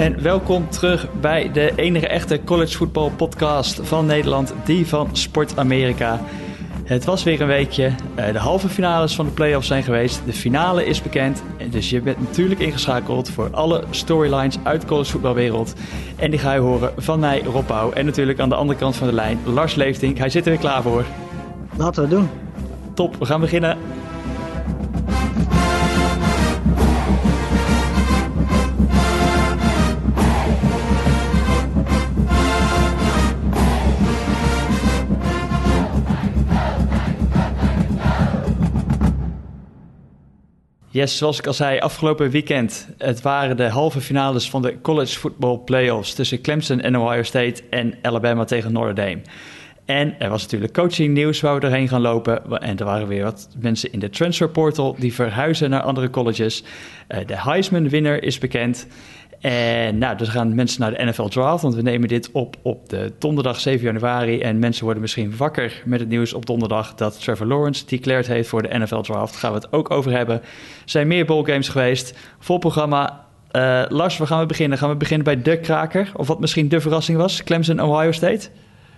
En welkom terug bij de enige echte college football podcast van Nederland, die van Sport Amerika. Het was weer een weekje. Eh, de halve finales van de playoffs zijn geweest. De finale is bekend. Dus je bent natuurlijk ingeschakeld voor alle storylines uit de college voetbalwereld. En die ga je horen van mij, Rob Pauw. En natuurlijk aan de andere kant van de lijn, Lars Leeftink. Hij zit er weer klaar voor. Laten we doen. Top, we gaan beginnen. Yes, zoals ik al zei, afgelopen weekend. Het waren de halve finales van de college football playoffs tussen Clemson en Ohio State en Alabama tegen Notre Dame. En er was natuurlijk coaching nieuws waar we doorheen gaan lopen. En er waren weer wat mensen in de transfer portal die verhuizen naar andere colleges. Eh, de Heisman winner is bekend. En nou, dus gaan mensen naar de NFL Draft, want we nemen dit op op de donderdag 7 januari. En mensen worden misschien wakker met het nieuws op donderdag dat Trevor Lawrence declared heeft voor de NFL Draft. Daar gaan we het ook over hebben. Er zijn meer bowlgames geweest, vol programma. Uh, Lars, waar gaan we beginnen? Gaan we beginnen bij de kraker, of wat misschien de verrassing was, Clemson Ohio State?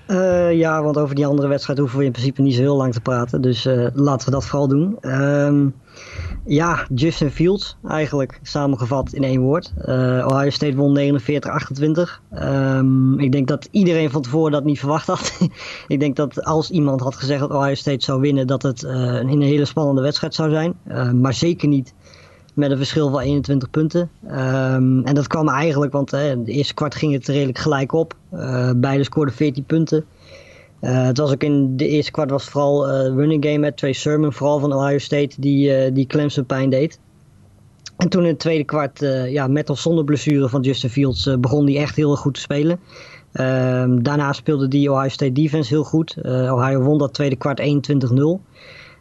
Uh, ja, want over die andere wedstrijd hoeven we in principe niet zo heel lang te praten. Dus uh, laten we dat vooral doen. Um, ja, Justin Fields eigenlijk, samengevat in één woord. Uh, Ohio State won 49-28. Um, ik denk dat iedereen van tevoren dat niet verwacht had. ik denk dat als iemand had gezegd dat Ohio State zou winnen, dat het een, een hele spannende wedstrijd zou zijn. maar zeker niet met een verschil van 21 punten. Um, en dat kwam eigenlijk, want hè, in de eerste kwart ging het redelijk gelijk op. Uh, beide scoorden 14 punten. Uh, het was ook in de eerste kwart was vooral uh, running game met Trey Sermon, vooral van Ohio State, die, die Clemson pijn deed. En toen in het tweede kwart, ja, met of zonder blessure van Justin Fields, begon hij echt heel goed te spelen. Um, daarna speelde die Ohio State defense heel goed. Ohio won dat tweede kwart 21-0.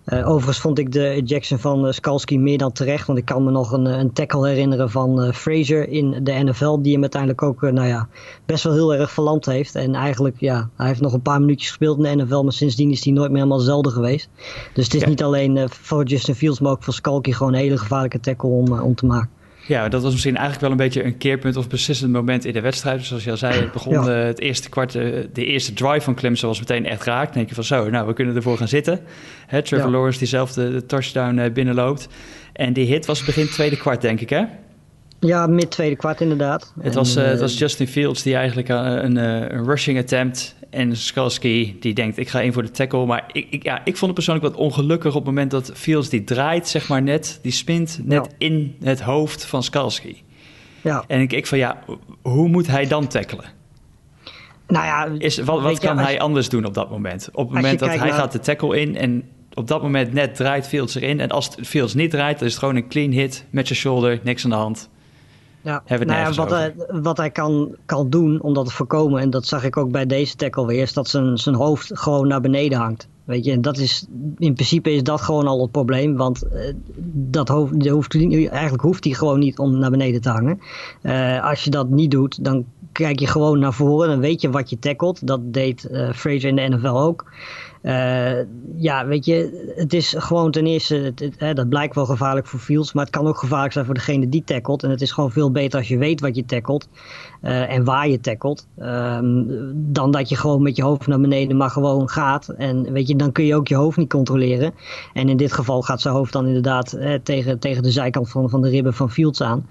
Uh, overigens vond ik de ejection van uh, Skalski meer dan terecht. Want ik kan me nog een, een tackle herinneren van uh, Frazier in de NFL. Die hem uiteindelijk ook nou ja, best wel heel erg verlamd heeft. En eigenlijk, ja, hij heeft nog een paar minuutjes gespeeld in de NFL. Maar sindsdien is hij nooit meer helemaal hetzelfde geweest. Dus het is ja. niet alleen voor Justin Fields, maar ook voor Skalski gewoon een hele gevaarlijke tackle om, om te maken. Ja, dat was misschien eigenlijk wel een beetje een keerpunt of beslissend moment in de wedstrijd. Dus zoals je al zei, het begon ja. het eerste kwart, de eerste drive van Clemson was meteen echt raakt. Dan denk je van zo, nou, we kunnen ervoor gaan zitten. Hè, Trevor ja. Lawrence die zelf de, de touchdown binnenloopt. En die hit was begin tweede kwart, denk ik, hè? Ja, mid tweede kwart inderdaad. Het, was, het was Justin Fields die eigenlijk een, een, rushing attempt en Skalski die denkt ik ga in voor de tackle. Maar ik, ik, ja, ik vond het persoonlijk wat ongelukkig op het moment dat Fields die draait, zeg maar net, die spint net ja. in het hoofd van Skalski. Ja. En ik, ik van ja, hoe moet hij dan tackelen? Nou ja, Is, wat, wat kan je, hij anders doen op dat moment? Op het moment dat hij naar... gaat de tackle in en op dat moment net draait Fields erin. En als Fields niet draait, dan is het gewoon een clean hit met je shoulder, niks aan de hand. Ja, nou ja, wat, hij, wat hij kan, kan doen om dat te voorkomen, en dat zag ik ook bij deze tackle weer, is dat zijn, zijn hoofd gewoon naar beneden hangt. Weet je, en dat is, in principe is dat gewoon al het probleem, want uh, dat hoofd, hoeft, eigenlijk hoeft hij gewoon niet om naar beneden te hangen. Uh, als je dat niet doet, dan kijk je gewoon naar voren, dan weet je wat je tackelt. Dat deed uh, Fraser in de NFL ook. Uh, ja, weet je, het is gewoon ten eerste, hè, dat blijkt wel gevaarlijk voor Fields, maar het kan ook gevaarlijk zijn voor degene die tackelt. En het is gewoon veel beter als je weet wat je tackelt uh, en waar je tackelt, um, dan dat je gewoon met je hoofd naar beneden maar gewoon gaat. En weet je, dan kun je ook je hoofd niet controleren. En in dit geval gaat zijn hoofd dan inderdaad eh, tegen, tegen de zijkant van, van de ribben van Fields aan.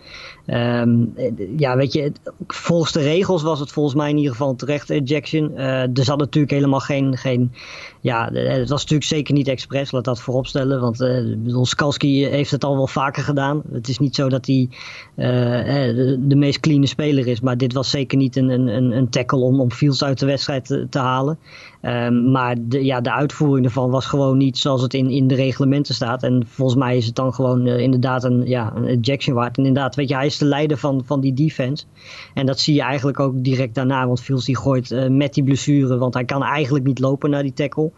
Um, ja, weet je, volgens de regels was het volgens mij in ieder geval een terechte ejection. Uh, er zat natuurlijk helemaal geen, geen ja, het was natuurlijk zeker niet expres, laat dat vooropstellen. Want uh, Skalski heeft het al wel vaker gedaan. Het is niet zo dat hij de, de, meest clean speler is. Maar dit was zeker niet een, een, een tackle om, om Fields uit de wedstrijd te, halen. Um, maar de, ja, de uitvoering ervan was gewoon niet zoals het in, in de reglementen staat. En volgens mij is het dan gewoon uh, inderdaad een, ja, een ejection waard. En inderdaad, weet je, hij is de leider van, van die defense. En dat zie je eigenlijk ook direct daarna. Want Fields die gooit uh, met die blessure, want hij kan eigenlijk niet lopen naar die tackle.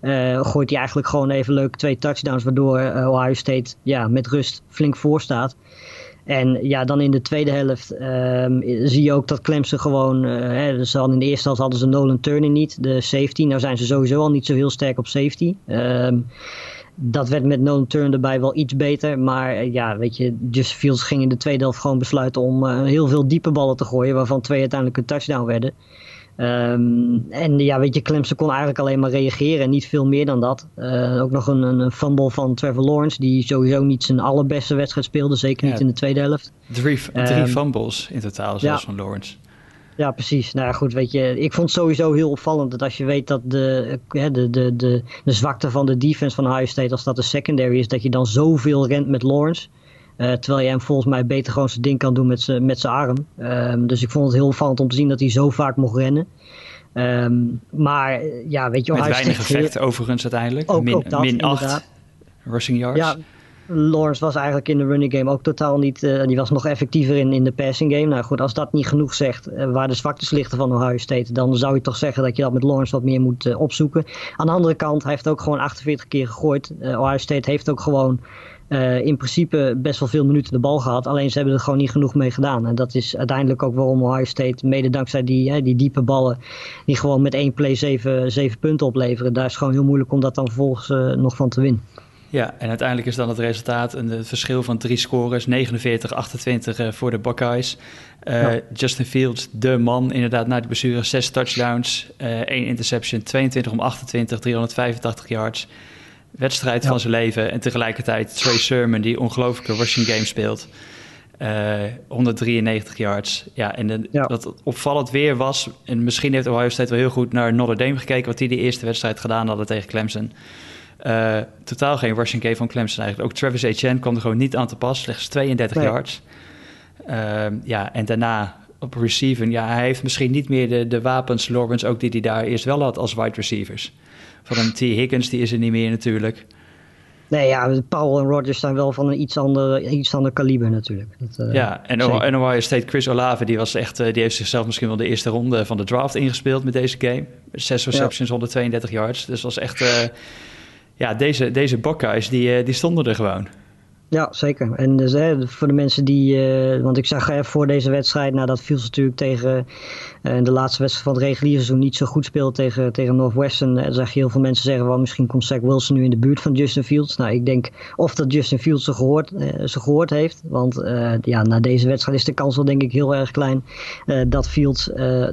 Uh, gooit hij eigenlijk gewoon even leuk twee touchdowns, waardoor Ohio State ja, met rust flink voor staat. En ja, dan in de tweede helft um, zie je ook dat Clemson gewoon... Uh, hè, dus in de eerste helft hadden ze Nolan Turner niet, de safety. Nou zijn ze sowieso al niet zo heel sterk op safety. Um, dat werd met no turn erbij wel iets beter. Maar ja, weet je, Justin Fields ging in de tweede helft gewoon besluiten om heel veel diepe ballen te gooien. Waarvan twee uiteindelijk een touchdown werden. Um, en ja, weet je, Clemson kon eigenlijk alleen maar reageren en niet veel meer dan dat. Uh, ook nog een, een fumble van Trevor Lawrence, die sowieso niet zijn allerbeste wedstrijd speelde, zeker niet in de tweede helft. Drie, drie um, fumbles in totaal, zoals ja. van Lawrence. Ja, precies. Nou ja, goed, weet je, ik vond het sowieso heel opvallend dat als je weet dat de, de, de, de, de zwakte van de defense van Ohio State, als dat de secondary is, dat je dan zoveel rent met Lawrence. Uh, terwijl je hem volgens mij beter gewoon zijn ding kan doen met zijn met arm. Um, dus ik vond het heel opvallend om te zien dat hij zo vaak mocht rennen. Um, maar ja, weet je... Met weinig effect overigens uiteindelijk. Ook, min, ook dat, min 8 rushing yards. Ja, Lawrence was eigenlijk in de running game ook totaal niet... Uh, die was nog effectiever in, in de passing game. Nou goed, als dat niet genoeg zegt uh, waar de zwaktes liggen van Ohio State... dan zou je toch zeggen dat je dat met Lawrence wat meer moet opzoeken. Aan de andere kant, hij heeft ook gewoon 48 keer gegooid. Ohio State heeft ook gewoon uh, in principe best wel veel minuten de bal gehad. Alleen ze hebben er gewoon niet genoeg mee gedaan. En dat is uiteindelijk ook waarom Ohio State, mede dankzij die, hè, die diepe ballen, die gewoon met één play zeven, zeven punten opleveren. Daar is gewoon heel moeilijk om dat dan vervolgens uh, nog van te winnen. Ja, en uiteindelijk is dan het resultaat een verschil van drie scores, 49-28 uh, voor de Buckeyes. Uh, ja. Justin Fields, de man, inderdaad, na de blessure, zes touchdowns, één interception, 22 om 28, 385 yards wedstrijd van zijn leven. En tegelijkertijd Trey Sermon, die ongelooflijke rushing game speelt. Uh, eh, 193 yards. Ja, en de, ja. wat opvallend weer was... en misschien heeft Ohio State wel heel goed naar Notre Dame gekeken... wat die de eerste wedstrijd gedaan hadden tegen Clemson. Uh, totaal geen rushing game van Clemson eigenlijk. Ook Travis Etienne kwam er gewoon niet aan te pas. Slechts 32 nee. yards. Uh, ja, en daarna op receiver... ja, hij heeft misschien niet meer de, de wapens, Lawrence... ook die hij daar eerst wel had als wide receivers van een T. Higgins, die is er niet meer natuurlijk. Nee, ja, Paul en Rogers zijn wel van een iets ander, iets ander kaliber natuurlijk. Dat, uh, ja, en, en Ohio State, Chris Olave, die, was echt, uh, die heeft zichzelf misschien wel de eerste ronde van de draft ingespeeld met deze game. Zes receptions, ja. 132 yards. Dus was echt... Uh, ja, deze, deze Buckeyes, die, die stonden er gewoon. Ja, zeker. En dus, hè, voor de mensen die. Uh, want ik zag uh, voor deze wedstrijd, nou dat viel ze natuurlijk tegen. Uh, de laatste wedstrijd van het reguliere seizoen niet zo goed speelt tegen, tegen Northwestern. Dan zag je heel veel mensen zeggen: well, misschien komt Zach Wilson nu in de buurt van Justin Fields. Nou, ik denk of dat Justin Fields ze gehoord, ze gehoord heeft. Want ja, na deze wedstrijd is de kans wel, denk ik, heel erg klein. dat Fields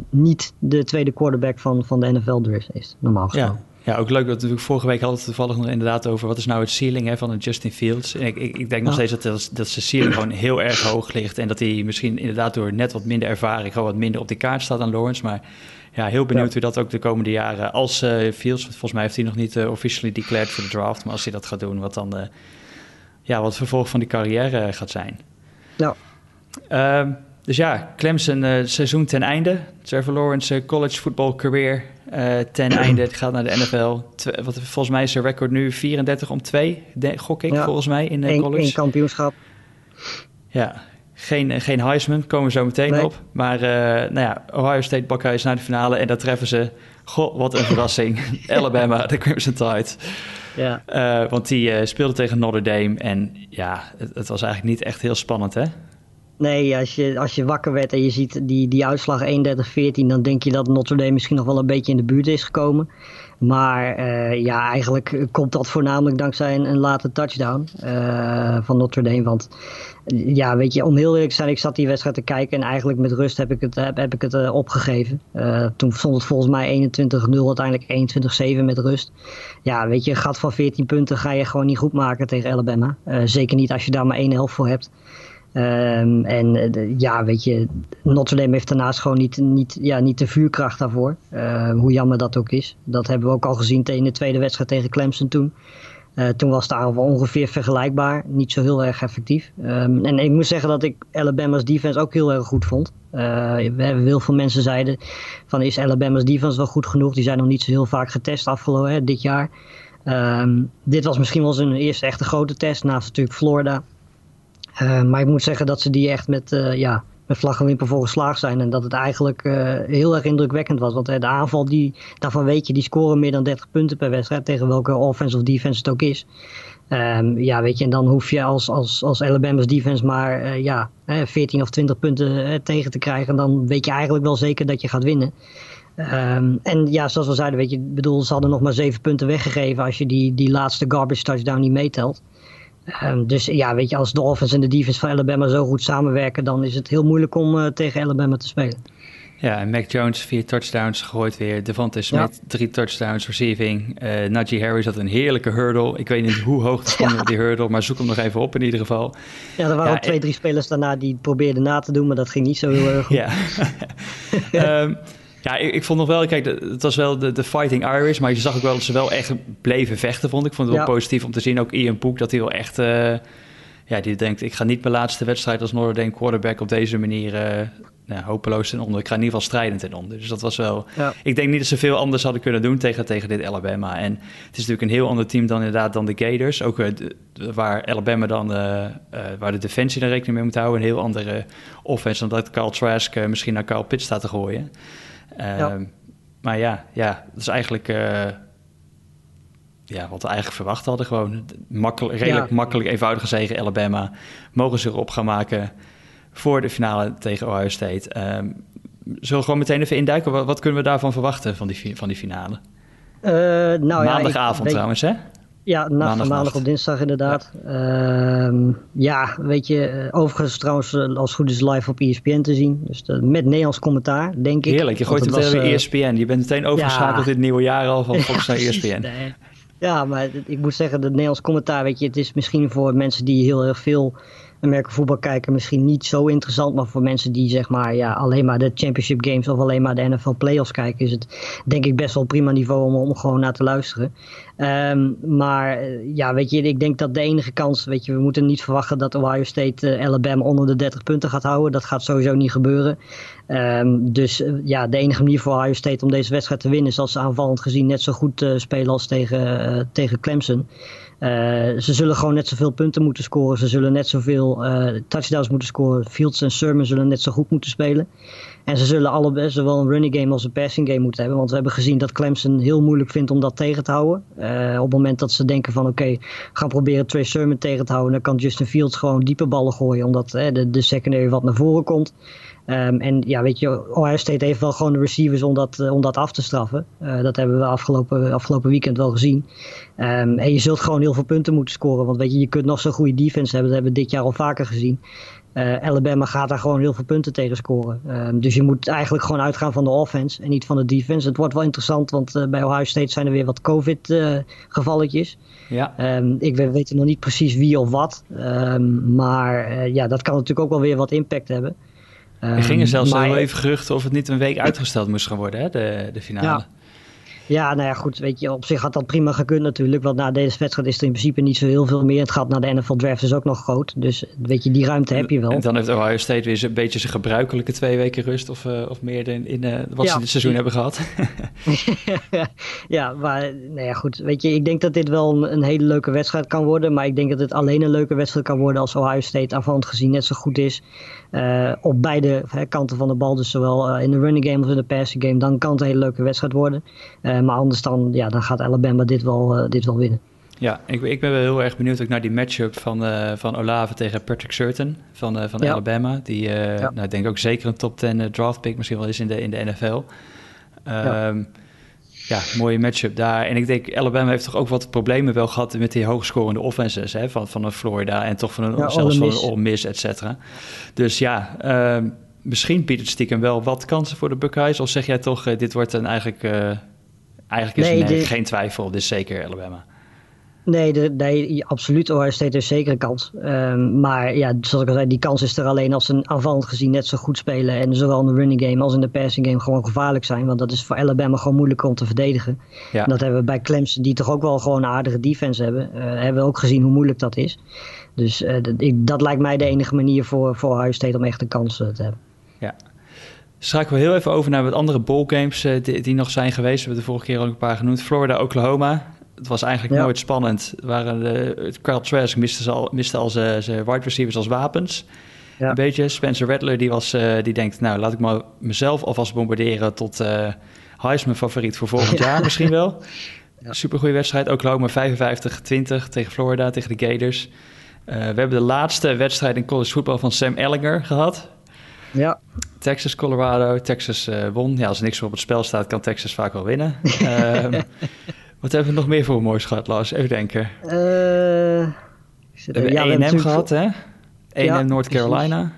niet de tweede quarterback van, van de NFL is, normaal gesproken. Ja. Ja, ook leuk dat we vorige week hadden het toevallig nog inderdaad over wat is nou het ceiling hè, van een Justin Fields. En ik, ik, ik denk nog steeds dat, dat, zijn ceiling gewoon heel erg hoog ligt. En dat hij misschien inderdaad door net wat minder ervaring gewoon wat minder op de kaart staat dan Lawrence. Maar ja, heel benieuwd hoe dat ook de komende jaren als uh, Fields, volgens mij heeft hij nog niet uh, officially declared voor de draft. Maar als hij dat gaat doen, wat dan uh, ja, wat vervolg van die carrière gaat zijn. Ja. Ehm, dus ja, Clemson seizoen ten einde. Trevor Lawrence college football career uh, ten einde. Het gaat naar de NFL. Wat, volgens mij is zijn record nu 34 om 2, gok ik volgens mij in de college. Eén kampioenschap. Ja, geen, geen Heisman, komen we zo meteen nee. op. Maar uh, nou ja, Ohio State Buckeyes naar de finale en daar treffen ze... Goh, wat een verrassing. Alabama, de Crimson Tide. Ja. Uh, want die speelde tegen Notre Dame en ja, het, het was eigenlijk niet echt heel spannend, hè? Nee, als je, als je wakker werd en je ziet die, die uitslag 31-14, dan denk je dat Notre Dame misschien nog wel een beetje in de buurt is gekomen. Maar uh, ja, eigenlijk komt dat voornamelijk dankzij een, late touchdown uh, van Notre Dame. Want ja, weet je, om heel eerlijk te zijn, ik zat die wedstrijd te kijken en eigenlijk met rust heb ik het, heb, heb ik het uh, opgegeven. toen stond het volgens mij 21-0, uiteindelijk 21-7 met rust. Ja, weet je, gat van 14 punten ga je gewoon niet goed maken tegen Alabama. zeker niet als je daar maar één helft voor hebt. Um, en uh, ja, weet je, Notre Dame heeft daarnaast gewoon niet, niet, ja, niet de vuurkracht daarvoor. Uh, hoe jammer dat ook is. Dat hebben we ook al gezien in de tweede wedstrijd tegen Clemson toen. Uh, toen was aanval ongeveer vergelijkbaar. Niet zo heel erg effectief. Um, en ik moet zeggen dat ik Alabama's defense ook heel erg goed vond. we hebben heel veel mensen zeiden van is Alabama's defense wel goed genoeg? Die zijn nog niet zo heel vaak getest afgelopen hè, dit jaar. Dit was misschien wel zijn eerste echte grote test. Naast natuurlijk Florida. Uh, maar ik moet zeggen dat ze die echt met, uh, ja, met vlag en voor geslaagd zijn. En dat het eigenlijk uh, heel erg indrukwekkend was. Want de aanval, die, daarvan weet je, die scoren meer dan 30 punten per wedstrijd. Tegen welke offense of defense het ook is. Um, ja, weet je, en dan hoef je als, als, als Alabama's defense maar ja, 14 of 20 punten tegen te krijgen. Dan weet je eigenlijk wel zeker dat je gaat winnen. Ehm, en ja, zoals we zeiden, weet je, bedoel, ze hadden nog maar zeven punten weggegeven als je die, die laatste garbage touchdown niet meetelt. Um, dus ja, weet je, als de offense en de defense van Alabama zo goed samenwerken, dan is het heel moeilijk om uh, tegen Alabama te spelen. Ja, en Mac Jones vier touchdowns gegooid weer. Devontae Smith drie touchdowns receiving. Uh, Najee Harris had een heerlijke hurdle. Ik weet niet hoe hoog het stond ja. die hurdle, maar zoek hem nog even op in ieder geval. Ja, er waren ook twee, drie spelers daarna die probeerden na te doen, maar dat ging niet zo heel erg goed. ja. um, Ja, ik, ik, vond nog wel, kijk, het was wel de, de Fighting Irish, maar je zag ook wel dat ze wel echt bleven vechten, vond ik. vond het wel positief om te zien, ook Ian Poek, dat hij wel echt, uh, ja, die denkt, ik ga niet mijn laatste wedstrijd als Notre Dame quarterback op deze manier uh, nou, hopeloos ten onder. Ik ga in ieder geval strijdend ten onder. Dus dat was wel, ja. ik denk niet dat ze veel anders hadden kunnen doen tegen, tegen dit Alabama. En het is natuurlijk een heel ander team dan inderdaad dan de Gators. Ook uh, waar Alabama dan, waar de defensie er rekening mee moet houden. Een heel andere offense dan dat Carl Trask misschien naar Carl Pitt staat te gooien. Ehm, maar ja, ja, dat is eigenlijk uh, ja, wat we eigenlijk verwacht hadden. Gewoon makkelijk, redelijk makkelijk, eenvoudig gezegd Alabama. Mogen ze erop gaan maken voor de finale tegen Ohio State. Um, zullen we gewoon meteen even induiken? Wat, wat, kunnen we daarvan verwachten van die, van die finale? Uh, nou Maandagavond ja, ik, trouwens, hè? Ja, nacht maandag op dinsdag inderdaad. Ja. Uh, ja, weet je, eh, overigens trouwens eh, als het goed is live op ESPN te zien. Dus de, met Nederlands commentaar, denk ik. Heerlijk, je gooit het meteen weer ESPN. Je bent meteen overgeschakeld ja. dit nieuwe jaar al van Fox naar ESPN. Nee. Ja, maar ik moet zeggen, het Nederlands commentaar, weet je, het is misschien voor mensen die heel erg veel Amerika voetbal kijken misschien niet zo interessant. Maar voor mensen die zeg maar ja, alleen maar de championship games of alleen maar de NFL playoffs kijken, is het denk ik best wel prima niveau om, om gewoon naar te luisteren. Um, maar eh, ja, weet je, ik denk dat de enige kans, weet je, we moeten niet verwachten dat Ohio State uh, Alabama onder de 30 punten gaat houden. Dat gaat sowieso niet gebeuren. Um, dus uh, ja, de enige manier voor Ohio State om deze wedstrijd te winnen is als ze aanvallend gezien net zo goed spelen als tegen, tegen Clemson. Ze zullen gewoon net zoveel punten moeten scoren. Ze zullen net zoveel touchdowns moeten scoren. Fields en Sermon zullen net zo goed moeten spelen. En ze zullen allebei zowel een running game als een passing game moeten hebben. Want we hebben gezien dat Clemson heel moeilijk vindt om dat tegen te houden. Uh, op het moment dat ze denken van oké, okay, gaan proberen Trey Sermon tegen te houden. Dan kan Justin Fields gewoon diepe ballen gooien. Omdat de, de secondary wat naar voren komt. Um, en ja, weet je, Ohio State heeft wel gewoon de receivers om dat, uh, om dat af te straffen. Dat hebben we afgelopen, afgelopen weekend wel gezien. Um, en je zult gewoon heel veel punten moeten scoren. Want weet je, je kunt nog zo'n goede defense hebben. Dat hebben we dit jaar al vaker gezien. Uh, Alabama gaat daar gewoon heel veel punten tegen scoren. Um, dus je moet eigenlijk gewoon uitgaan van de offense en niet van de defense. Het wordt wel interessant, want bij Ohio State zijn er weer wat COVID-gevalletjes. ja. ik weet, nog niet precies wie of wat. maar ja, dat kan natuurlijk ook wel weer wat impact hebben. Er gingen zelfs maar, wel even geruchten of het niet een week uitgesteld moest gaan worden, hè, de, de finale. Ja. Ja, nou ja, goed. Weet je, op zich had dat prima gekund natuurlijk. Want na deze wedstrijd is er in principe niet zo heel veel meer. Het gaat naar de NFL Draft is ook nog groot. Dus weet je, die ruimte heb je wel. En dan heeft Ohio State weer een beetje zijn gebruikelijke twee weken rust. Of, uh, of meer in, in uh, wat ja. ze dit seizoen hebben gehad. ja, maar nou ja, goed. Weet je, ik denk dat dit wel een, een, hele leuke wedstrijd kan worden. Maar ik denk dat het alleen een leuke wedstrijd kan worden als Ohio State aanvallend gezien net zo goed is. Uh, op beide hè, kanten van de bal. Dus zowel in de running game als in de passing game. Dan kan het een hele leuke wedstrijd worden. maar anders dan, ja, dan gaat Alabama dit wel, uh, dit wel winnen. Ja, ik, ik ben wel heel erg benieuwd ook naar die matchup van, uh, van Olave tegen Patrick Surton van, uh, van ja. Alabama. Die, ja. nou, ik denk ook zeker een top 10 draft pick misschien wel is in de, in de NFL. Um, ja. Ja. mooie matchup daar. En ik denk, Alabama heeft toch ook wat problemen wel gehad met die hoogscorende offenses hè, van, van een Florida en toch van een, ja, zelfs van een Ole Miss, et cetera. Dus ja, um, misschien biedt het stiekem wel wat kansen voor de Buckeyes. Of zeg jij toch, dit wordt een eigenlijk Eigenlijk is nee, geen twijfel, dit is zeker Alabama. Nee, de, nee, absoluut. Ohio State heeft zeker een kans. Um, maar ja, zoals ik al zei, die kans is er alleen als ze aanvallend gezien net zo goed spelen. En zowel in de running game als in de passing game gewoon gevaarlijk zijn. Want dat is voor Alabama gewoon moeilijker om te verdedigen. Ja. Dat hebben we bij Clemson, die toch ook wel gewoon een aardige defense hebben. Uh, hebben we ook gezien hoe moeilijk dat is. Dus uh, dat, ik, dat lijkt mij de enige manier voor, voor Ohio State om echt een kans uh, te hebben. Ja, Schakelen we heel even over naar wat andere bowlgames uh, die, die, nog zijn geweest. We hebben de vorige keer ook een paar genoemd. Florida, Oklahoma. Het was eigenlijk ja. nooit spannend. Waren de, Trask miste al, miste al zijn wide receivers als wapens. Ja. Een beetje. Spencer Rattler die, was, uh, die denkt, nou laat ik maar mezelf alvast bombarderen tot uh, Heisman favoriet voor volgend jaar misschien wel. Ja. Super goede wedstrijd. Oklahoma 55-20 tegen Florida, tegen de Gators. Uh, we hebben de laatste wedstrijd in college voetbal van Sam Ellinger gehad. Ja. Texas, Colorado. Texas won. Ja, als er niks op het spel staat, kan Texas vaak wel winnen. um, wat hebben we nog meer voor moois gehad, Lars? Even denken. Uh, we hebben ja, 1M gehad, hè? 1M ja, North Carolina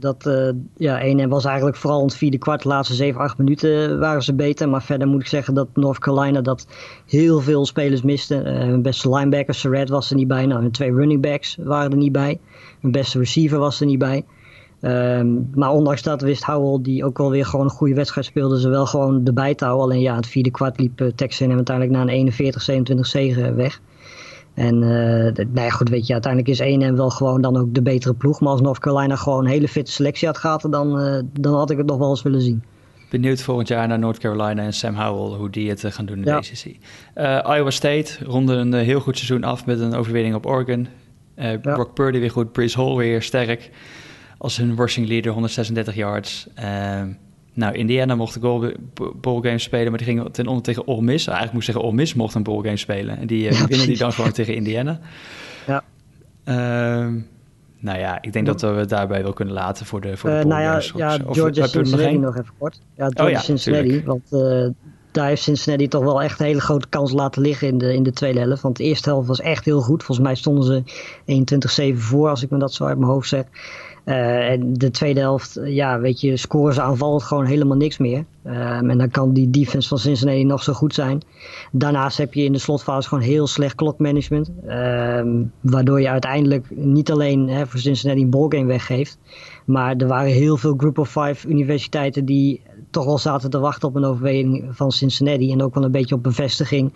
dat uh, ja, 1 was eigenlijk vooral in het vierde kwart, de laatste 7, 8 minuten waren ze beter. Maar verder moet ik zeggen dat North Carolina dat heel veel spelers miste. Uh, hun beste linebacker, Surratt, was er niet bij. Nou, hun twee running backs waren er niet bij. Hun beste receiver was er niet bij. Um, maar ondanks dat wist Howell, die ook wel weer gewoon een goede wedstrijd speelde, ze wel gewoon erbij te houden. Alleen ja, het vierde kwart liep uh, hem uiteindelijk na een 41-27 zege weg. En uh, nou ja, goed, weet je, uiteindelijk is 1 wel gewoon dan ook de betere ploeg. Maar als North Carolina gewoon een hele fitte selectie had gehad, dan, uh, dan had ik het nog wel eens willen zien. Benieuwd volgend jaar naar North Carolina en Sam Howell, hoe die het gaan doen in de ACC. Iowa State ronde een heel goed seizoen af met een overwinning op Oregon. Ja. Brock Purdy weer goed, Brees Hall weer sterk. Als hun rushing leader, 136 yards. Ehm, nou, Indiana mocht de ballgame spelen, maar die gingen ten onder tegen Ole Miss. Eigenlijk moet ik zeggen, Ole Miss mocht een ballgame spelen. En die, uh, winnen die dan gewoon tegen Indiana. Ja. Uh, nou ja, ik denk dat we het daarbij wel kunnen laten voor de, voor de uh, Nou ja, ja Georgia Cincinnati nog, nog, even kort. Ja, Georgia oh, ja, Cincinnati, want uh, daar heeft Cincinnati toch wel echt een hele grote kans laten liggen in de, in de tweede helft. Want de eerste helft was echt heel goed. Volgens mij stonden ze 21-7 voor, als ik me dat zo uit mijn hoofd zeg. Uh, en de tweede helft, ja, weet je, scoren ze gewoon helemaal niks meer. Um, en dan kan die defense van Cincinnati nog zo goed zijn. Daarnaast heb je in de slotfase gewoon heel slecht klokmanagement. Um, waardoor je uiteindelijk niet alleen hè, voor Cincinnati een ballgame weggeeft. Maar er waren heel veel Group of Five universiteiten die toch wel zaten te wachten op een overweging van Cincinnati. En ook wel een beetje op bevestiging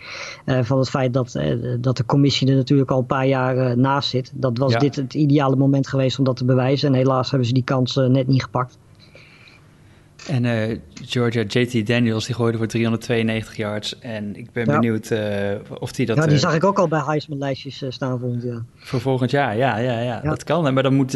uh, van het feit dat, uh, dat de commissie er natuurlijk al een paar jaar uh, naast zit. Dat was dit het ideale moment geweest om dat te bewijzen. En helaas hebben ze die kans net niet gepakt. En uh, Georgia, JT Daniels, die gooide voor 392 yards. En ik ben benieuwd uh, of hij dat... Ja, die zag ik ook al bij Heisman-lijstjes staan volgend jaar. Voor volgend jaar, ja, ja, ja, dat kan. Maar dan moet...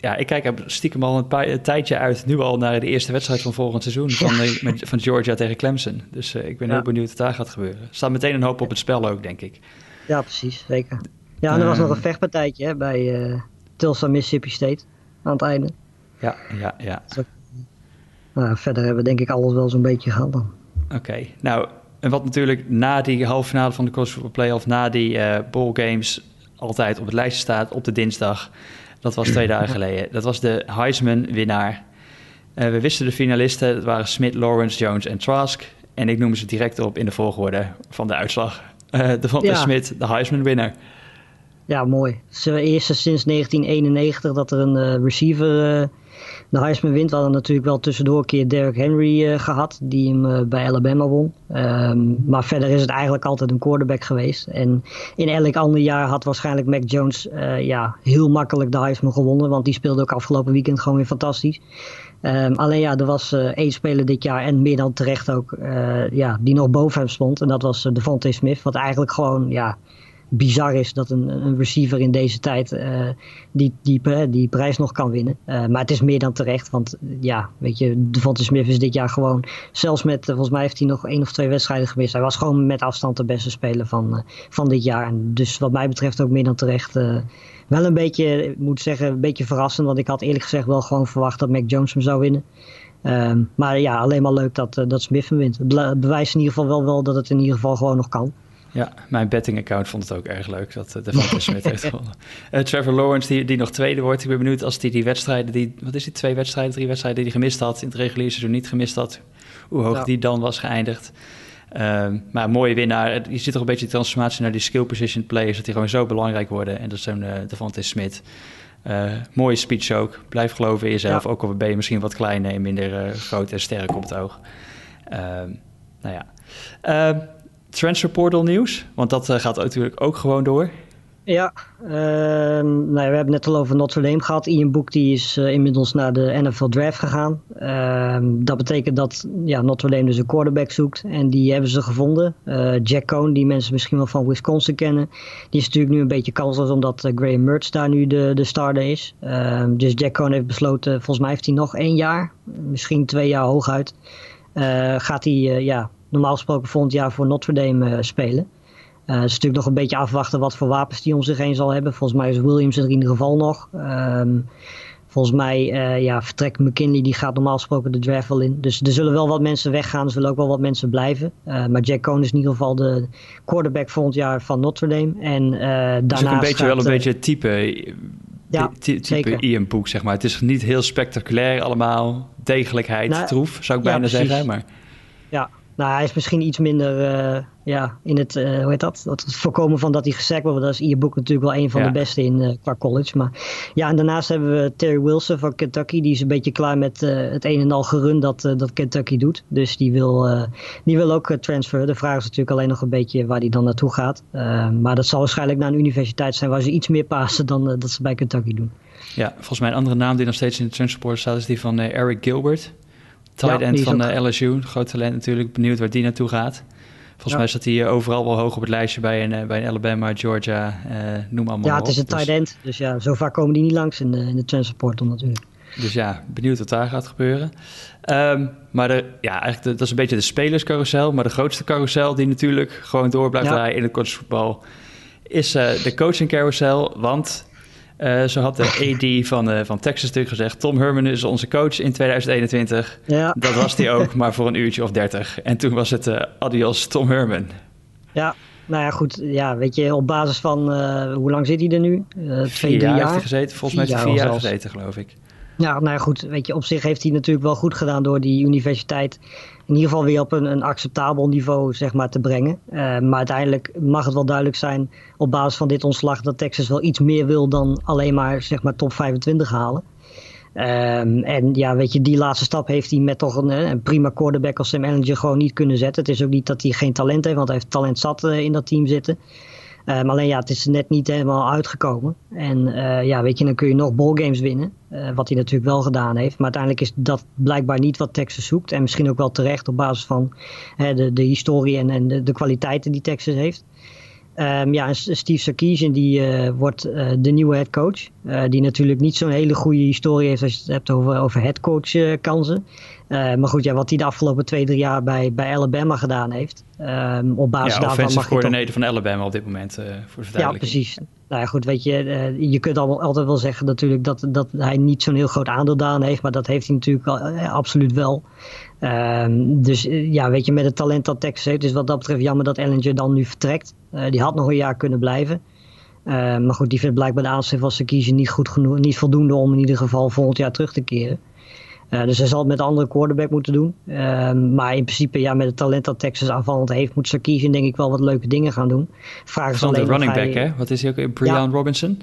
ja, ik kijk stiekem al een, paar, een, tijdje uit, nu al naar de eerste wedstrijd van volgend seizoen. Van, met, van Georgia tegen Clemson. Dus ik ben heel benieuwd wat daar gaat gebeuren. Er staat meteen een hoop op het spel ook, denk ik. Ja, precies, zeker. Ja, en er was nog een vechtpartijtje hè, bij Tulsa, Mississippi State aan het einde. Ja, ja, ja. Maar verder hebben we denk ik alles wel zo'n beetje gehad dan. Oké, nou, en wat natuurlijk na die halve finale van de college football playoff, na die uh, bowl games altijd op het lijstje staat op de dinsdag. Dat was twee dagen geleden. Dat was de Heisman-winnaar. Uh, we wisten de finalisten. Het waren Smith, Lawrence, Jones en Trask. En ik noem ze direct op in de volgorde van de uitslag. Uh, de van ja. Smith, de Heisman-winnaar. Ja, mooi. Het is de eerste sinds 1991 dat er een receiver de Heisman wint. We hadden natuurlijk wel tussendoor een keer Derrick Henry uh, gehad, die hem uh, bij Alabama won. Um, maar verder is het eigenlijk altijd een quarterback geweest. En in elk ander jaar had waarschijnlijk Mac Jones uh, ja, heel makkelijk de Heisman gewonnen, want die speelde ook afgelopen weekend gewoon weer fantastisch. Um, alleen ja, er was één speler dit jaar en meer dan terecht ook, ja, die nog boven hem stond. En dat was Devontae Smith, wat eigenlijk gewoon, ja, bizar is dat een, een receiver in deze tijd uh, die, die, die prijs nog kan winnen. Uh, maar het is meer dan terecht, want ja, weet je, Devonta Smith is dit jaar gewoon, zelfs met, volgens mij heeft hij nog één of twee wedstrijden gemist. Hij was gewoon met afstand de beste speler van, van dit jaar. Dus wat mij betreft ook meer dan terecht. wel een beetje, ik moet zeggen, een beetje verrassend, want ik had eerlijk gezegd wel gewoon verwacht dat Mac Jones hem zou winnen. Um, maar ja, alleen maar leuk dat, dat Smith hem wint. Het bewijst in ieder geval wel, wel dat het in ieder geval gewoon nog kan. Ja, mijn betting account vond het ook erg leuk dat uh, Devonta Smith heeft gewonnen. Uh, Trevor Lawrence, die, die nog tweede wordt. Ik ben benieuwd als hij die, die wedstrijden, die, wat is die, twee wedstrijden, drie wedstrijden die hij gemist had, in het reguliere seizoen niet gemist had, hoe hoog die dan was geëindigd. Um, maar een mooie winnaar. Je ziet toch een beetje de transformatie naar die skill position players, dat die gewoon zo belangrijk worden. En dat is zo'n uh, Devonta Smith. Uh, mooie speech ook. Blijf geloven in jezelf, ook al ben je misschien wat kleiner en minder uh, groot en sterk op het oog. Uh, nou ja. Ehm, transfer portal nieuws? Want dat uh, gaat natuurlijk ook gewoon door. Ja, uh, nou we hebben net al over Notre Dame gehad. Ian Book die is uh, inmiddels naar de NFL Draft gegaan. Uh, dat betekent dat ja, Notre Dame dus een quarterback zoekt. En die hebben ze gevonden. Eh, Jack Cohn, die mensen misschien wel van Wisconsin kennen. Die is natuurlijk nu een beetje kansloos omdat Graham Mertz daar nu de, de starter is. Ehm, dus Jack Cohn heeft besloten, volgens mij heeft hij nog één jaar. Misschien twee jaar hooguit. gaat hij ja, normaal gesproken volgend jaar voor Notre Dame uh, spelen. Uh, het is natuurlijk nog een beetje afwachten wat voor wapens die om zich heen zal hebben. Volgens mij is Williams er in ieder geval nog. Um, volgens mij ja, vertrekt McKinley, die gaat normaal gesproken de draft wel in. Dus er zullen wel wat mensen weggaan, er zullen ook wel wat mensen blijven. maar Jack Cohn is in ieder geval de quarterback volgend jaar van Notre Dame. En daarnaast is ook een beetje wel een beetje het type ja, type Ian Boek, zeg maar. Het is niet heel spectaculair allemaal. Degelijkheid, nou, troef, zou ik bijna zeggen. Maar... Ja, nou, hij is misschien iets minder uh, ja, in het, uh, hoe heet dat? Het voorkomen van dat hij gesekt wordt. Dat is Ian Boek natuurlijk wel een van de beste in uh, qua college. Maar ja, en daarnaast hebben we Terry Wilson van Kentucky. Die is een beetje klaar met het een en al gerun dat, dat Kentucky doet. Dus die wil, die wil ook transferen. De vraag is natuurlijk alleen nog een beetje waar hij dan naartoe gaat. maar dat zal waarschijnlijk naar een universiteit zijn waar ze iets meer passen dan dat ze bij Kentucky doen. Ja, volgens mij een andere naam die nog steeds in de transfer staat is die van Eric Gilbert. Tight end van ook... LSU, groot talent natuurlijk. Benieuwd waar die naartoe gaat. Volgens mij staat hij overal wel hoog op het lijstje bij een, eh, bij een Alabama, Georgia, uh, noem allemaal Ja, het is een dus- tight end. Dus ja, zo vaak komen die niet langs in de, in de transferportal natuurlijk. Dus ja, benieuwd wat daar gaat gebeuren. Ehm, maar de, ja, eigenlijk dat is een beetje de spelerscarousel. Maar de grootste carousel die natuurlijk gewoon door blijft draaien in het collegevoetbal... is uh, de coaching carousel. Want uh, zo had de AD van, uh, van Texas natuurlijk gezegd: Tom Herman is onze coach in 2021. Ja. Dat was hij ook, maar voor een uurtje of 30. En toen was het uh, adios Tom Herman. Ja, nou ja, goed. Ja, weet je, op basis van hoe lang zit hij er nu? twee, jaar, jaar heeft hij gezeten. Volgens mij heeft hij vier jaar gezeten, geloof ik. Ja, nou goed. Weet je, op zich heeft hij natuurlijk wel goed gedaan door die universiteit in ieder geval weer op een, een acceptabel niveau zeg maar, te brengen. Uh, maar uiteindelijk mag het wel duidelijk zijn op basis van dit ontslag dat Texas wel iets meer wil dan alleen maar, zeg maar top 25 halen. Um, en ja, weet je, die laatste stap heeft hij met toch een, een, prima quarterback als Sam Ellinger gewoon niet kunnen zetten. Het is ook niet dat hij geen talent heeft, want hij heeft talent zat uh, in dat team zitten. Maar alleen ja, het is net niet helemaal uitgekomen. En ja, weet je, dan kun je nog ballgames winnen. Uh, wat hij natuurlijk wel gedaan heeft. Maar uiteindelijk is dat blijkbaar niet wat Texas zoekt. En misschien ook wel terecht op basis van de, de historie en, en de, de kwaliteiten die Texas heeft. Um, ja, Steve Sarkisian die uh, wordt uh, de nieuwe head coach. Uh, die natuurlijk niet zo'n hele goede historie heeft als je het hebt over, over headcoach kansen. maar goed, ja, wat hij de afgelopen twee, drie jaar bij, bij Alabama gedaan heeft. Um, op basis ja, daarvan mag coördinator toch... van Alabama op dit moment, voor de Ja, precies. Nou ja, goed, weet je, je kunt allemaal, altijd wel zeggen natuurlijk dat, dat hij niet zo'n heel groot aandeel daarin heeft. Maar dat heeft hij natuurlijk al, absoluut wel. Um, dus ja, weet je, met het talent dat Texas heeft, is wat dat betreft jammer dat Ellinger dan nu vertrekt. Uh, die had nog een jaar kunnen blijven. Uh, maar goed, die vindt blijkbaar de aanstelling van kiezen niet goed genoeg, niet voldoende om in ieder geval volgend jaar terug te keren. Uh, dus hij zal het met een andere quarterback moeten doen. maar in principe, ja, met het talent dat Texas aanvallend heeft, moet Sarkisian denk ik wel wat leuke dingen gaan doen. Vraag is alleen de running back, hè? Wat is hij ook? Brian ja, Robinson?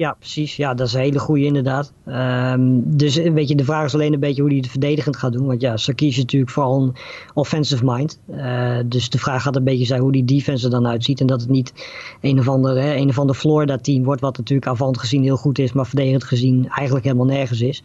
Ja, precies. Ja, dat is een hele goede inderdaad. Um, dus weet je, de vraag is alleen een beetje hoe hij het verdedigend gaat doen. Want ja, Sarkis is natuurlijk vooral een offensive mind. Uh, dus de vraag gaat een beetje zijn hoe die defense er dan uitziet. En dat het niet een of ander, hè, een of ander Florida team wordt. Wat natuurlijk aanvallend gezien heel goed is. Maar verdedigend gezien eigenlijk helemaal nergens is.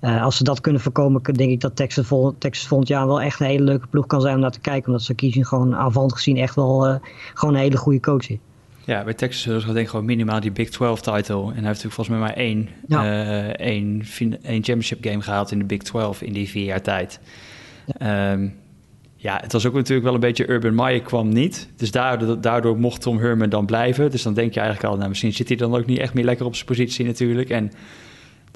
Uh, als ze dat kunnen voorkomen, denk ik dat Texas, vol, Texas volgend jaar wel echt een hele leuke ploeg kan zijn om naar te kijken. Omdat Sarkisian gewoon aanvallend gezien echt wel gewoon een hele goede coach is. Ja, bij Texas ze denk ik gewoon minimaal die Big 12 title. En hij heeft natuurlijk volgens mij maar één, ja. uh, één, één championship game gehaald in de Big 12 in die vier jaar tijd. Ja. Um, ja, het was ook natuurlijk wel een beetje Urban Meyer kwam niet. Dus daardoor, daardoor mocht Tom Herman dan blijven. Dus dan denk je eigenlijk al, nou misschien zit hij dan ook niet echt meer lekker op zijn positie natuurlijk. En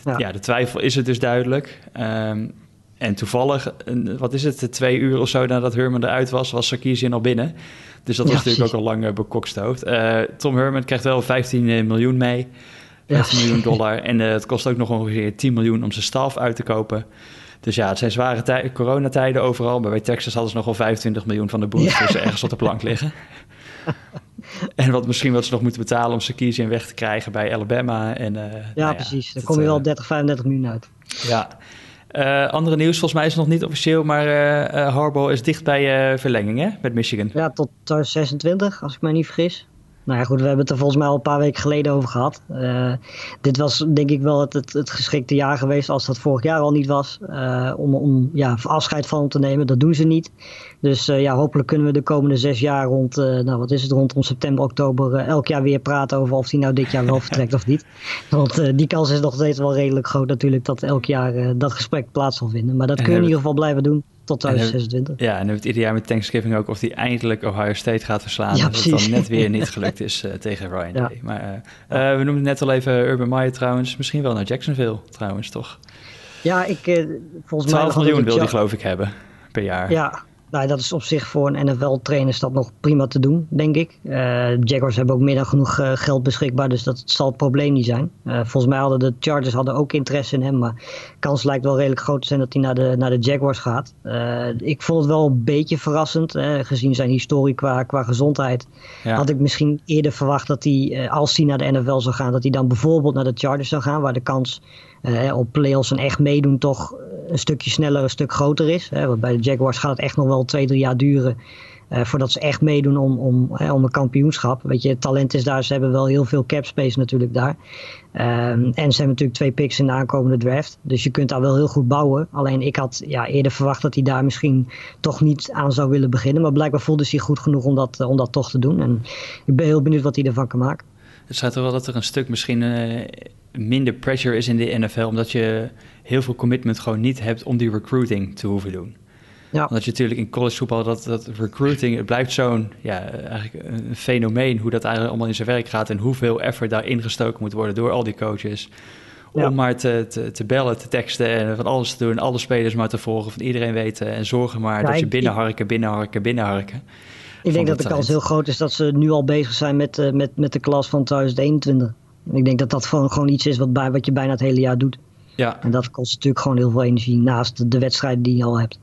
ja, ja de twijfel is het dus duidelijk. Um, en toevallig, wat is het, twee uur of zo nadat Herman eruit was, was Sarkisian al binnen. Dus dat was natuurlijk ook al lang bekokstoofd. Uh, Tom Herman krijgt wel 15 eh, miljoen mee. 15 ja. miljoen dollar. En uh, het kost ook nog ongeveer 10 miljoen om zijn staf uit te kopen. Dus ja, het zijn zware tij- coronatijden overal. Maar bij Texas hadden ze nog wel 25 miljoen van de boete ja. ergens op de plank liggen. en wat misschien wat ze nog moeten betalen om Sarkisian weg te krijgen bij Alabama. En, uh, ja, nou precies. Dan kom je wel 30, 35 miljoen uit. Ja. Uh, andere nieuws, volgens mij is het nog niet officieel, maar uh, is dicht bij verlenging hè, met Michigan. Ja, tot 2026, als ik mij niet vergis. Nou ja, goed, we hebben het er volgens mij al een paar weken geleden over gehad. Uh, dit was denk ik wel het, het, het, geschikte jaar geweest, als dat vorig jaar al niet was, uh, om, om ja, afscheid van hem te nemen. Dat doen ze niet. Dus uh, ja, hopelijk kunnen we de komende zes jaar rond, nou wat is het, rondom september, oktober, elk jaar weer praten over of hij nou dit jaar wel vertrekt of niet. Want die kans is nog steeds wel redelijk groot natuurlijk dat elk jaar dat gesprek plaats zal vinden. Maar dat kun je in ieder geval blijven doen. Tot 2026. ja, en het ieder jaar met Thanksgiving ook of hij eindelijk Ohio State gaat verslaan. Ja, dat het dan net weer niet gelukt is uh, tegen Ryan Day. Maar uh, we noemden net al even Urban Meyer trouwens. Misschien wel naar Jacksonville trouwens, toch? Ja, ik volgens mij... 12 miljoen wil hij geloof ik hebben per jaar. Ja, nou, dat is op zich voor een NFL-trainer dat nog prima te doen, denk ik. Uh, Jaguars hebben ook meer dan genoeg uh, geld beschikbaar, dus dat zal het probleem niet zijn. Uh, volgens mij hadden de Chargers hadden ook interesse in hem, maar de kans lijkt wel redelijk groot te zijn dat hij naar de, naar de Jaguars gaat. ik vond het wel een beetje verrassend, gezien zijn historie qua, qua gezondheid. Had ik misschien eerder verwacht dat hij, als hij naar de NFL zou gaan, dat hij dan bijvoorbeeld naar de Chargers zou gaan, waar de kans uh, op playoffs en echt meedoen toch een stukje sneller, een stuk groter is. Bij de Jaguars gaat het echt nog wel twee, drie jaar duren uh, voordat ze echt meedoen om, om, om een kampioenschap. Weet je, talent is daar, ze hebben wel heel veel cap space natuurlijk daar. Um, en ze hebben natuurlijk twee picks in de aankomende draft. Dus je kunt daar wel heel goed bouwen. Alleen ik had ja, eerder verwacht dat hij daar misschien toch niet aan zou willen beginnen. Maar blijkbaar voelde hij goed genoeg om dat, om dat toch te doen. En ik ben heel benieuwd wat hij ervan kan maken. Het schijnt er wel dat er een stuk misschien uh, minder pressure is in de NFL, omdat je heel veel commitment gewoon niet hebt om die recruiting te hoeven doen. Ja. Omdat je natuurlijk in college voetbal dat, dat recruiting, het blijft zo'n ja, eigenlijk een fenomeen hoe dat eigenlijk allemaal in zijn werk gaat en hoeveel effort daar ingestoken moet worden door al die coaches. Om maar te, te, te, bellen, te teksten en van alles te doen, alle spelers maar te volgen, van iedereen weten en zorgen maar dat je binnenharken, binnenharken, binnenharken. Ik denk dat de kans heel groot is dat ze nu al bezig zijn met, uh, met, met de klas van 2021. Ik denk dat dat gewoon, gewoon iets is wat, bij, wat je bijna het hele jaar doet. Ja. En dat kost natuurlijk gewoon heel veel energie naast de wedstrijden die je al hebt.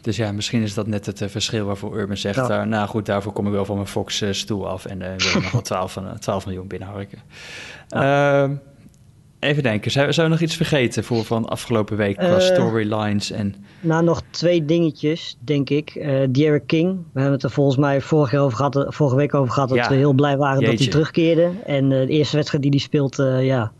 Dus ja, misschien is dat net het uh, verschil waarvoor Urban zegt... Ja. Uh, nou goed, daarvoor kom ik wel van mijn Fox-stoel uh, af... en wil ik nog wel 12, 12 miljoen binnenharken. Ja. Even denken, zou, zou we nog iets vergeten voor van afgelopen week qua uh, storylines? En... Nou, nog twee dingetjes, denk ik. Uh, Derek King, we hebben het er volgens mij vorige, over gehad, vorige week over gehad... dat we heel blij waren dat hij terugkeerde. En uh, de eerste wedstrijd die hij speelt, ja,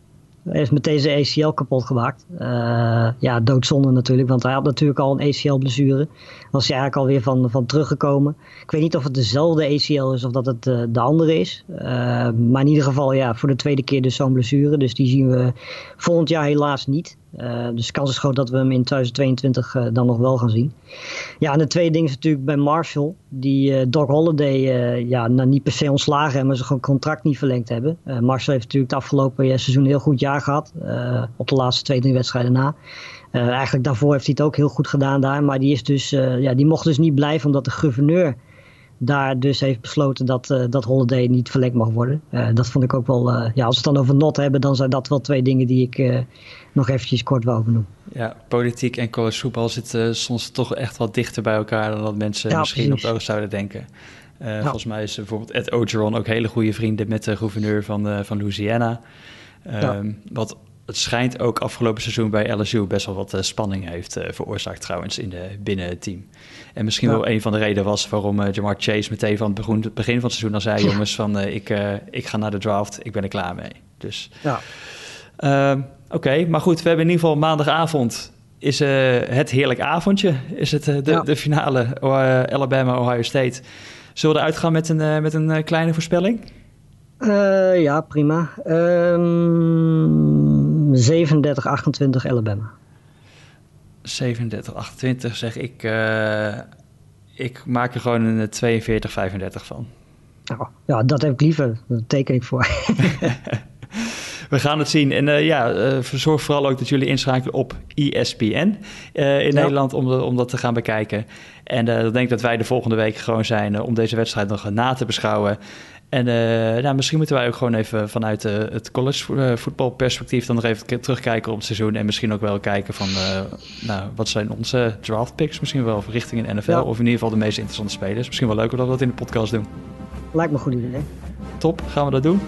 heeft meteen zijn ACL kapot gemaakt. Uh, ja, doodzonde natuurlijk, want hij had natuurlijk al een ACL-blessure. Was hij eigenlijk alweer van, van teruggekomen. Ik weet niet of het dezelfde ACL is of dat het uh, de andere is. Uh, maar in ieder geval, ja, voor de tweede keer dus zo'n blessure. Dus die zien we volgend jaar helaas niet. Uh, dus de kans is groot dat we hem in 2022 uh, dan nog wel gaan zien. Ja, en de tweede ding is natuurlijk bij Marshall. Die uh, Doc Holiday ja, nou, niet per se ontslagen hebben, maar ze gewoon contract niet verlengd hebben. Marshall heeft natuurlijk het afgelopen seizoen een heel goed jaar gehad. op de laatste twee, drie wedstrijden na. eigenlijk daarvoor heeft hij het ook heel goed gedaan daar. Maar die, is dus, ja, die mocht dus niet blijven omdat de gouverneur daar dus heeft besloten dat, uh, dat Holiday niet verlengd mag worden. Uh, dat vond ik ook wel, uh, ja, als we het dan over not hebben, dan zijn dat wel twee dingen die ik nog eventjes kort wou benoemen. Ja, politiek en college voetbal zitten soms toch echt wat dichter bij elkaar dan dat mensen misschien op het oog zouden denken. Ja. Volgens mij is bijvoorbeeld Ed Ogeron ook hele goede vrienden met de gouverneur van, van Louisiana. Um, wat het schijnt ook afgelopen seizoen bij LSU best wel wat uh, spanning heeft uh, veroorzaakt trouwens in de, binnen het team. En misschien wel een van de redenen was waarom uh, Jamar Chase meteen van het begin, het begin van het seizoen al zei... jongens, van ik, ik ga naar de draft, ik ben er klaar mee. Dus ja. Ehm, oké, maar goed, we hebben in ieder geval maandagavond is het heerlijk avondje. Is het de, ja. de finale Alabama-Ohio State. Zullen we eruit gaan met een, met een kleine voorspelling? ja, prima. Um 37-28 Alabama. 37-28 zeg ik. Uh, ik maak er gewoon een 42-35 van. Oh, ja, dat heb ik liever. Dat teken ik voor. We gaan het zien. En uh, ja, uh, zorg vooral ook dat jullie inschakelen op ESPN uh, in ja. Nederland om, de, om dat te gaan bekijken. En dan denk ik dat wij de volgende week gewoon zijn om deze wedstrijd nog na te beschouwen. En uh, nou, misschien moeten wij ook gewoon even vanuit uh, het college voetbalperspectief dan nog even terugkijken op het seizoen. En misschien ook wel kijken van uh, nou, wat zijn onze draft picks misschien wel richting een NFL. Ja. Of in ieder geval de meest interessante spelers. Misschien wel leuker dat we dat in de podcast doen. Lijkt me een goed idee. Top, gaan we dat doen.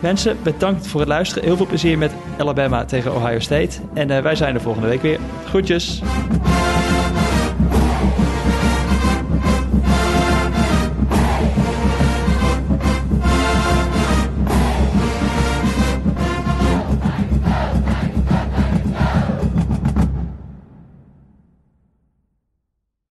mensen, bedankt voor het luisteren. Heel veel plezier met Alabama tegen Ohio State. En wij zijn er volgende week weer. Groetjes.